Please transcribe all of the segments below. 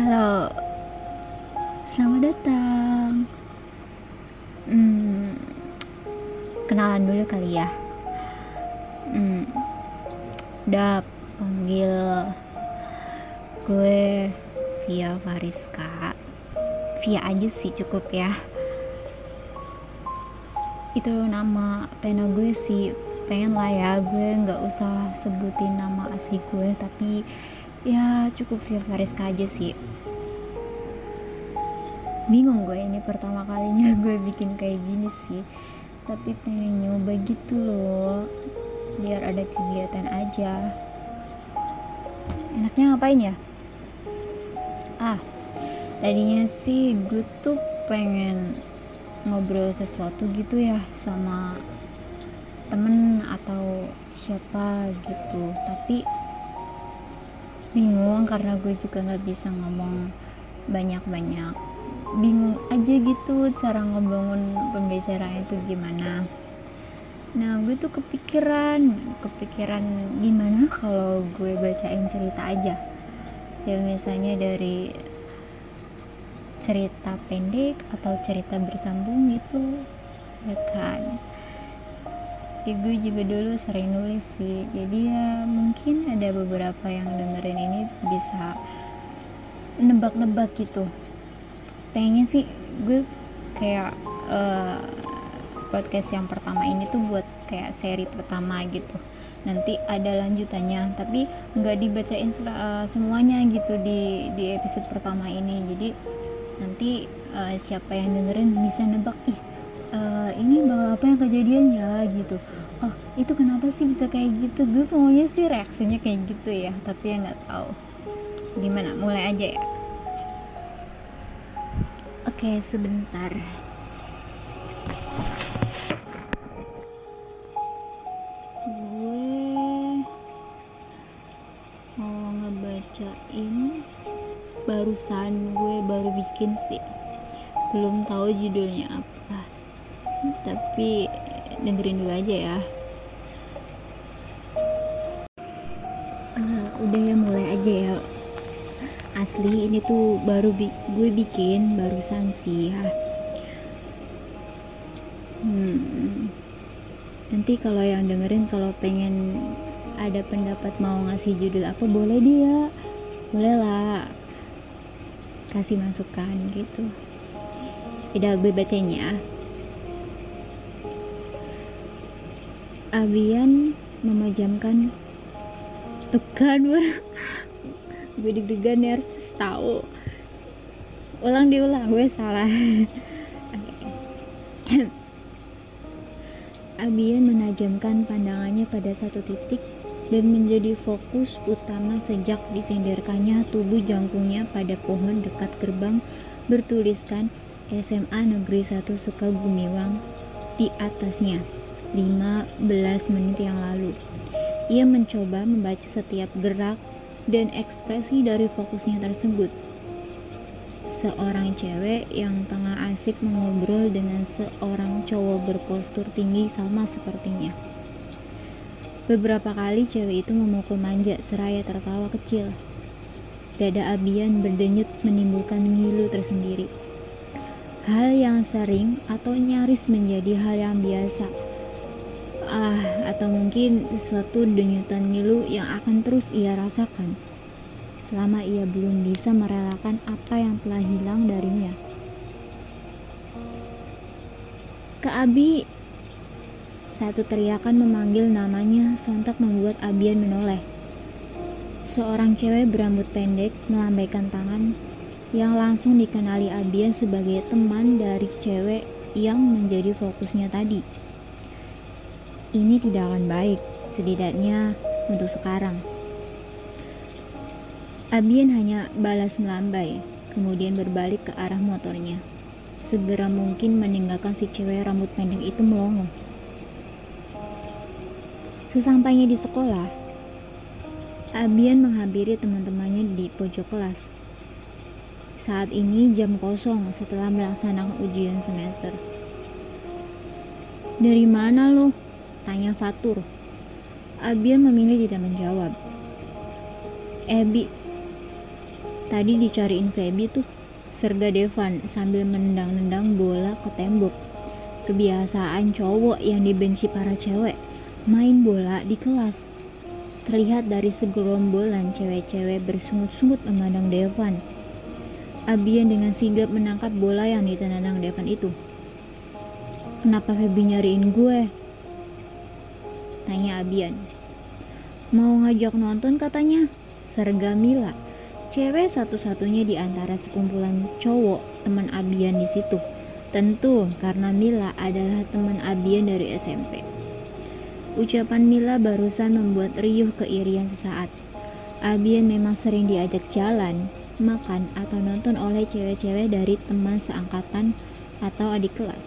Halo, selamat datang. Hmm, kenalan dulu kali ya. Hmm, udah panggil gue via Fariska. Via aja sih cukup ya. Itu nama pena gue sih pengen lah ya gue nggak usah sebutin nama asli gue tapi ya cukup via Fariska aja sih. Bingung gue ini pertama kalinya gue bikin kayak gini sih. Tapi pengen nyoba gitu loh. Biar ada kegiatan aja. Enaknya ngapain ya? Ah tadinya sih gue tuh pengen ngobrol sesuatu gitu ya sama temen atau siapa gitu. Tapi bingung karena gue juga nggak bisa ngomong banyak-banyak. Bingung aja gitu cara ngebangun pembicaraan itu gimana. Nah gue tuh kepikiran kepikiran gimana kalau gue bacain cerita aja. Ya misalnya dari cerita pendek atau cerita bersambung gitu ya kan ya gue juga dulu sering nulis sih. Jadi ya mungkin ada beberapa yang dengerin ini bisa nebak-nebak gitu. Pengennya sih gue kayak uh, podcast yang pertama ini tuh buat kayak seri pertama gitu. Nanti ada lanjutannya tapi nggak dibacain uh, semuanya gitu di di episode pertama ini. Jadi nanti uh, siapa yang dengerin bisa nebak ih uh, ini bawa apa yang kejadian ya gitu. Oh itu kenapa sih bisa kayak gitu? Gue maunya sih reaksinya kayak gitu ya tapi ya nggak tahu. Gimana? Mulai aja ya. Oke sebentar. Gue mau ngebacain barusan gue baru bikin sih. Belum tahu judulnya apa tapi dengerin dulu aja ya. Uh, udah ya mulai aja ya. Asli ini tuh baru bi gue bikin barusan sih ya. Hmm, nanti kalau yang dengerin kalau pengen ada pendapat mau ngasih judul apa boleh dia boleh lah. Kasih masukan gitu. Udah gue bacain ya Abian memejamkan tekan gue deg-degan nervous tahu. Ulang diulang gue salah. Abian menajamkan pandangannya pada satu titik dan menjadi fokus utama sejak disenderkannya tubuh jangkungnya pada pohon dekat gerbang bertuliskan SMA Negeri 1 Sukagumiwang di atasnya. 15 menit yang lalu. Ia mencoba membaca setiap gerak dan ekspresi dari fokusnya tersebut. Seorang cewek yang tengah asik mengobrol dengan seorang cowok berpostur tinggi sama sepertinya. Beberapa kali cewek itu memukul manja seraya tertawa kecil. Dada Abian berdenyut menimbulkan ngilu tersendiri. Hal yang sering atau nyaris menjadi hal yang biasa ah atau mungkin sesuatu denyutan ngilu yang akan terus ia rasakan selama ia belum bisa merelakan apa yang telah hilang darinya. Ke Abi, satu teriakan memanggil namanya sontak membuat Abian menoleh. Seorang cewek berambut pendek melambaikan tangan yang langsung dikenali Abian sebagai teman dari cewek yang menjadi fokusnya tadi ini tidak akan baik, setidaknya untuk sekarang. Abian hanya balas melambai, kemudian berbalik ke arah motornya. Segera mungkin meninggalkan si cewek rambut pendek itu melongo. Sesampainya di sekolah, Abian menghampiri teman-temannya di pojok kelas. Saat ini jam kosong setelah melaksanakan ujian semester. Dari mana lo? Tanya Fatur. Abian memilih tidak menjawab. Ebi, Tadi dicariin Feby tuh, serga Devan sambil menendang-nendang bola ke tembok. Kebiasaan cowok yang dibenci para cewek, main bola di kelas. Terlihat dari segerombolan cewek-cewek bersungut-sungut memandang Devan. Abian dengan sigap menangkap bola yang ditendang Devan itu. Kenapa Feby nyariin gue? Tanya Abian. Mau ngajak nonton katanya, serga Mila cewek satu-satunya di antara sekumpulan cowok teman Abian di situ. Tentu karena Mila adalah teman Abian dari SMP. Ucapan Mila barusan membuat riuh keirian sesaat. Abian memang sering diajak jalan, makan, atau nonton oleh cewek-cewek dari teman seangkatan atau adik kelas.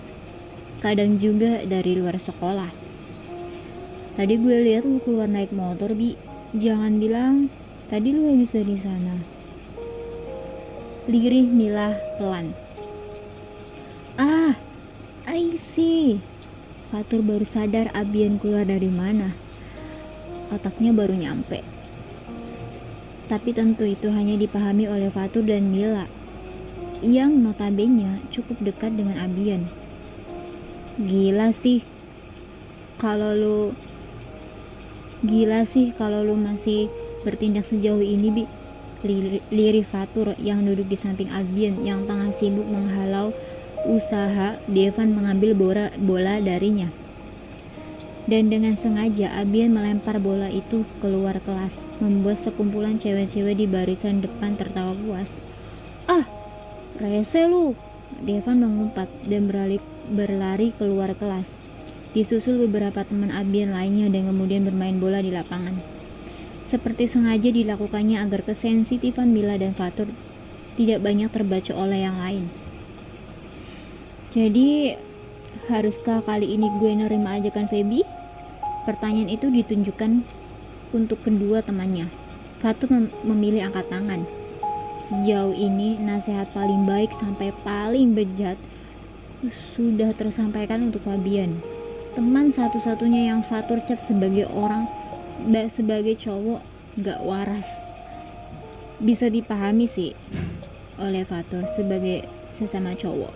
Kadang juga dari luar sekolah. Tadi gue lihat lu keluar naik motor, Bi. Jangan bilang tadi lu habis dari sana. Lirih Mila pelan. Ah, I see. Fatur baru sadar Abian keluar dari mana. Otaknya baru nyampe. Tapi tentu itu hanya dipahami oleh Fatur dan Mila yang notabene cukup dekat dengan Abian. Gila sih. Kalau lu Gila sih kalau lu masih bertindak sejauh ini, Bi. Liri Fatur yang duduk di samping Abian yang tengah sibuk menghalau usaha Devan mengambil bola, bola darinya. Dan dengan sengaja Abian melempar bola itu keluar kelas, membuat sekumpulan cewek-cewek di barisan depan tertawa puas. Ah, rese lu! Devan mengumpat dan berlari, berlari keluar kelas. Disusul beberapa teman Abian lainnya dan kemudian bermain bola di lapangan seperti sengaja dilakukannya agar kesensitifan Mila dan Fatur tidak banyak terbaca oleh yang lain. Jadi, haruskah kali ini gue nerima ajakan Feby? Pertanyaan itu ditunjukkan untuk kedua temannya. Fatur mem memilih angkat tangan. Sejauh ini, nasihat paling baik sampai paling bejat sudah tersampaikan untuk Fabian. Teman satu-satunya yang Fatur cap sebagai orang sebagai cowok gak waras. Bisa dipahami sih oleh Fatur sebagai sesama cowok.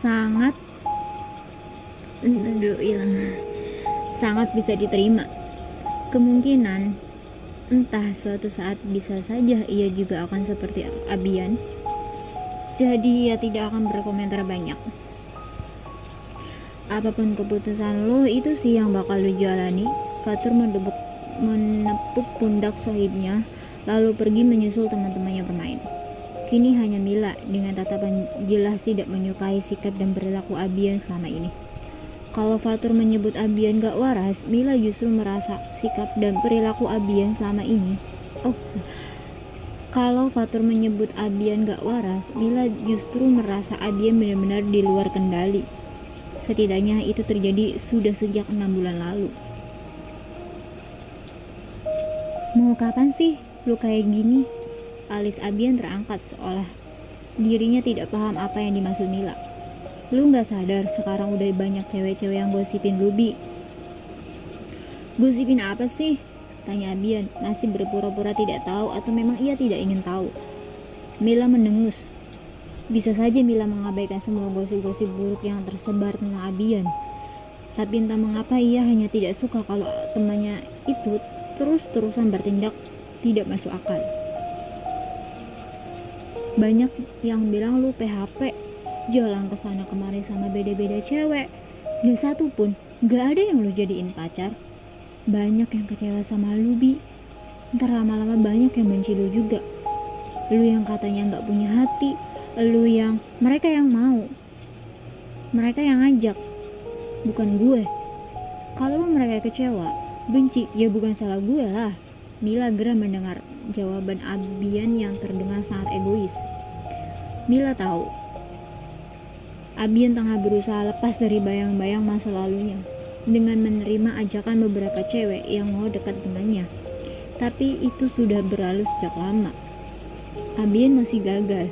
Sangat aduh hilang. Sangat bisa diterima. Kemungkinan entah suatu saat bisa saja ia juga akan seperti Abian. Jadi ia tidak akan berkomentar banyak apa pun keputusan lo itu sih yang bakal lo jalani Fatur mendebuk, menepuk pundak sahibnya, lalu pergi menyusul teman-temannya bermain. Kini hanya Mila dengan tatapan jelas tidak menyukai sikap dan perilaku Abian selama ini. Kalau Fatur menyebut Abian gak waras, Mila justru merasa sikap dan perilaku Abian selama ini. Oh, kalau Fatur menyebut Abian gak waras, Mila justru merasa Abian benar-benar di luar kendali. Setidaknya itu terjadi sudah sejak enam bulan lalu. Mau kapan sih lu kayak gini? Alis Abian terangkat seolah dirinya tidak paham apa yang dimaksud Mila. Lu gak sadar sekarang udah banyak cewek-cewek yang gosipin Ruby. Gosipin apa sih? Tanya Abian, masih berpura-pura tidak tahu atau memang ia tidak ingin tahu. Mila mendengus. Bisa saja Mila mengabaikan semua gosip-gosip buruk yang tersebar tentang Abian. Tapi entah mengapa ia hanya tidak suka kalau temannya itu terus-terusan bertindak tidak masuk akal. Banyak yang bilang lu PHP, jalan ke sana kemari sama beda-beda cewek. Dan satu pun gak ada yang lu jadiin pacar. Banyak yang kecewa sama lu, Bi. Ntar lama-lama banyak yang benci lu juga. Lu yang katanya gak punya hati, lu yang mereka yang mau. Mereka yang ngajak, bukan gue. Kalau mereka kecewa, Benci, ya bukan salah gue lah. Mila geram mendengar jawaban Abian yang terdengar sangat egois. Mila tahu, Abian tengah berusaha lepas dari bayang-bayang masa lalunya dengan menerima ajakan beberapa cewek yang mau dekat dengannya. Tapi itu sudah berlalu sejak lama. Abian masih gagal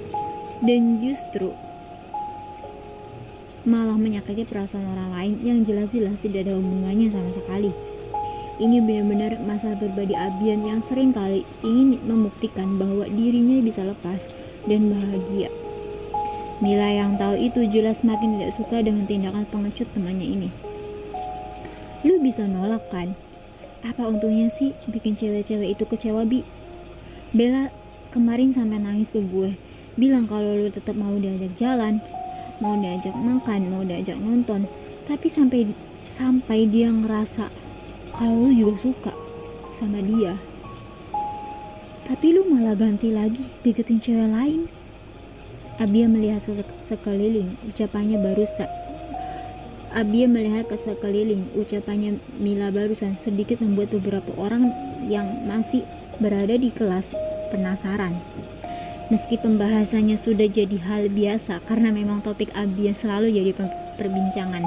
dan justru malah menyakiti perasaan orang lain yang jelas-jelas tidak ada hubungannya sama sekali. Ini benar-benar masalah pribadi Abian yang sering kali ingin membuktikan bahwa dirinya bisa lepas dan bahagia. Mila yang tahu itu jelas makin tidak suka dengan tindakan pengecut temannya ini. Lu bisa nolak kan? Apa untungnya sih bikin cewek-cewek itu kecewa, Bi? Bella kemarin sampai nangis ke gue. Bilang kalau lu tetap mau diajak jalan, mau diajak makan, mau diajak nonton. Tapi sampai sampai dia ngerasa kalau lu juga suka sama dia. Tapi lu malah ganti lagi deketin cewek lain. Abia melihat sekeliling ucapannya barusan. Abia melihat ke sekeliling ucapannya Mila barusan sedikit membuat beberapa orang yang masih berada di kelas penasaran meski pembahasannya sudah jadi hal biasa karena memang topik Abia selalu jadi perbincangan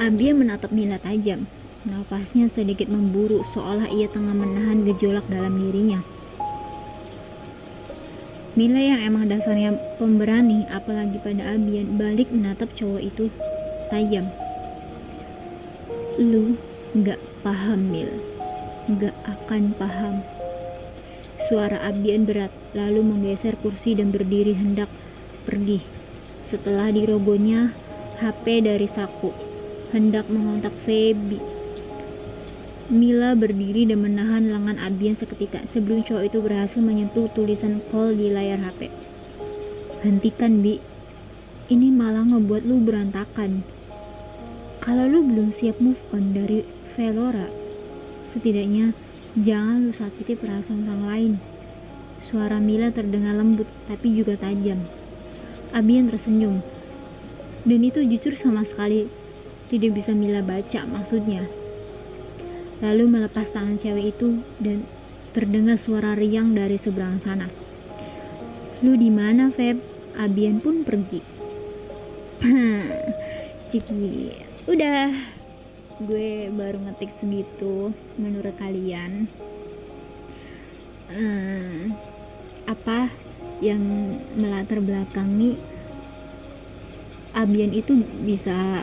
Abia menatap Mila tajam. Nafasnya sedikit memburu seolah ia tengah menahan gejolak dalam dirinya. Mila yang emang dasarnya pemberani, apalagi pada Abian, balik menatap cowok itu tajam. Lu gak paham, Mil. Gak akan paham. Suara Abian berat, lalu menggeser kursi dan berdiri hendak pergi. Setelah dirogonya HP dari saku, hendak mengontak Feby. Mila berdiri dan menahan lengan Abian seketika sebelum cowok itu berhasil menyentuh tulisan call di layar HP. Hentikan, Bi. Ini malah ngebuat lu berantakan. Kalau lu belum siap move on dari Velora, setidaknya jangan lu sakiti perasaan orang lain. Suara Mila terdengar lembut tapi juga tajam. Abian tersenyum. Dan itu jujur sama sekali tidak bisa Mila baca maksudnya. Lalu melepas tangan cewek itu dan terdengar suara riang dari seberang sana. Lu di mana, Feb? Abian pun pergi. Ciki, udah. Gue baru ngetik segitu. Menurut kalian, hmm, apa yang melatar belakangi Abian itu bisa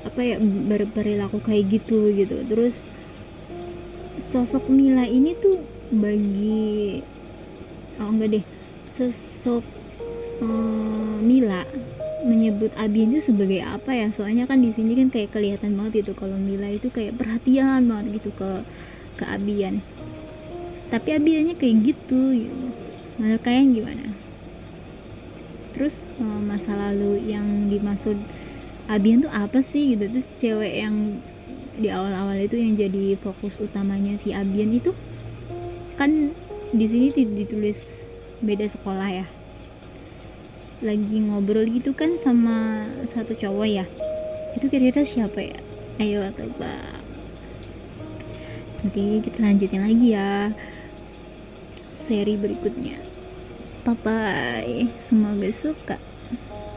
apa ya berperilaku kayak gitu gitu terus sosok Mila ini tuh bagi oh enggak deh sosok uh, Mila menyebut Abi itu sebagai apa ya? Soalnya kan di sini kan kayak kelihatan banget itu kalau Mila itu kayak perhatian banget gitu ke ke Abian tapi Abiannya kayak gitu, gitu. menurut kalian gimana? Terus uh, masa lalu yang dimaksud Abian tuh apa sih gitu? Terus cewek yang di awal-awal itu yang jadi fokus utamanya si Abian itu? Kan di sini ditulis beda sekolah ya lagi ngobrol gitu kan sama satu cowok ya? Itu kira-kira siapa ya? Ayo tebak nanti kita lanjutin lagi ya seri berikutnya. Bye bye semoga suka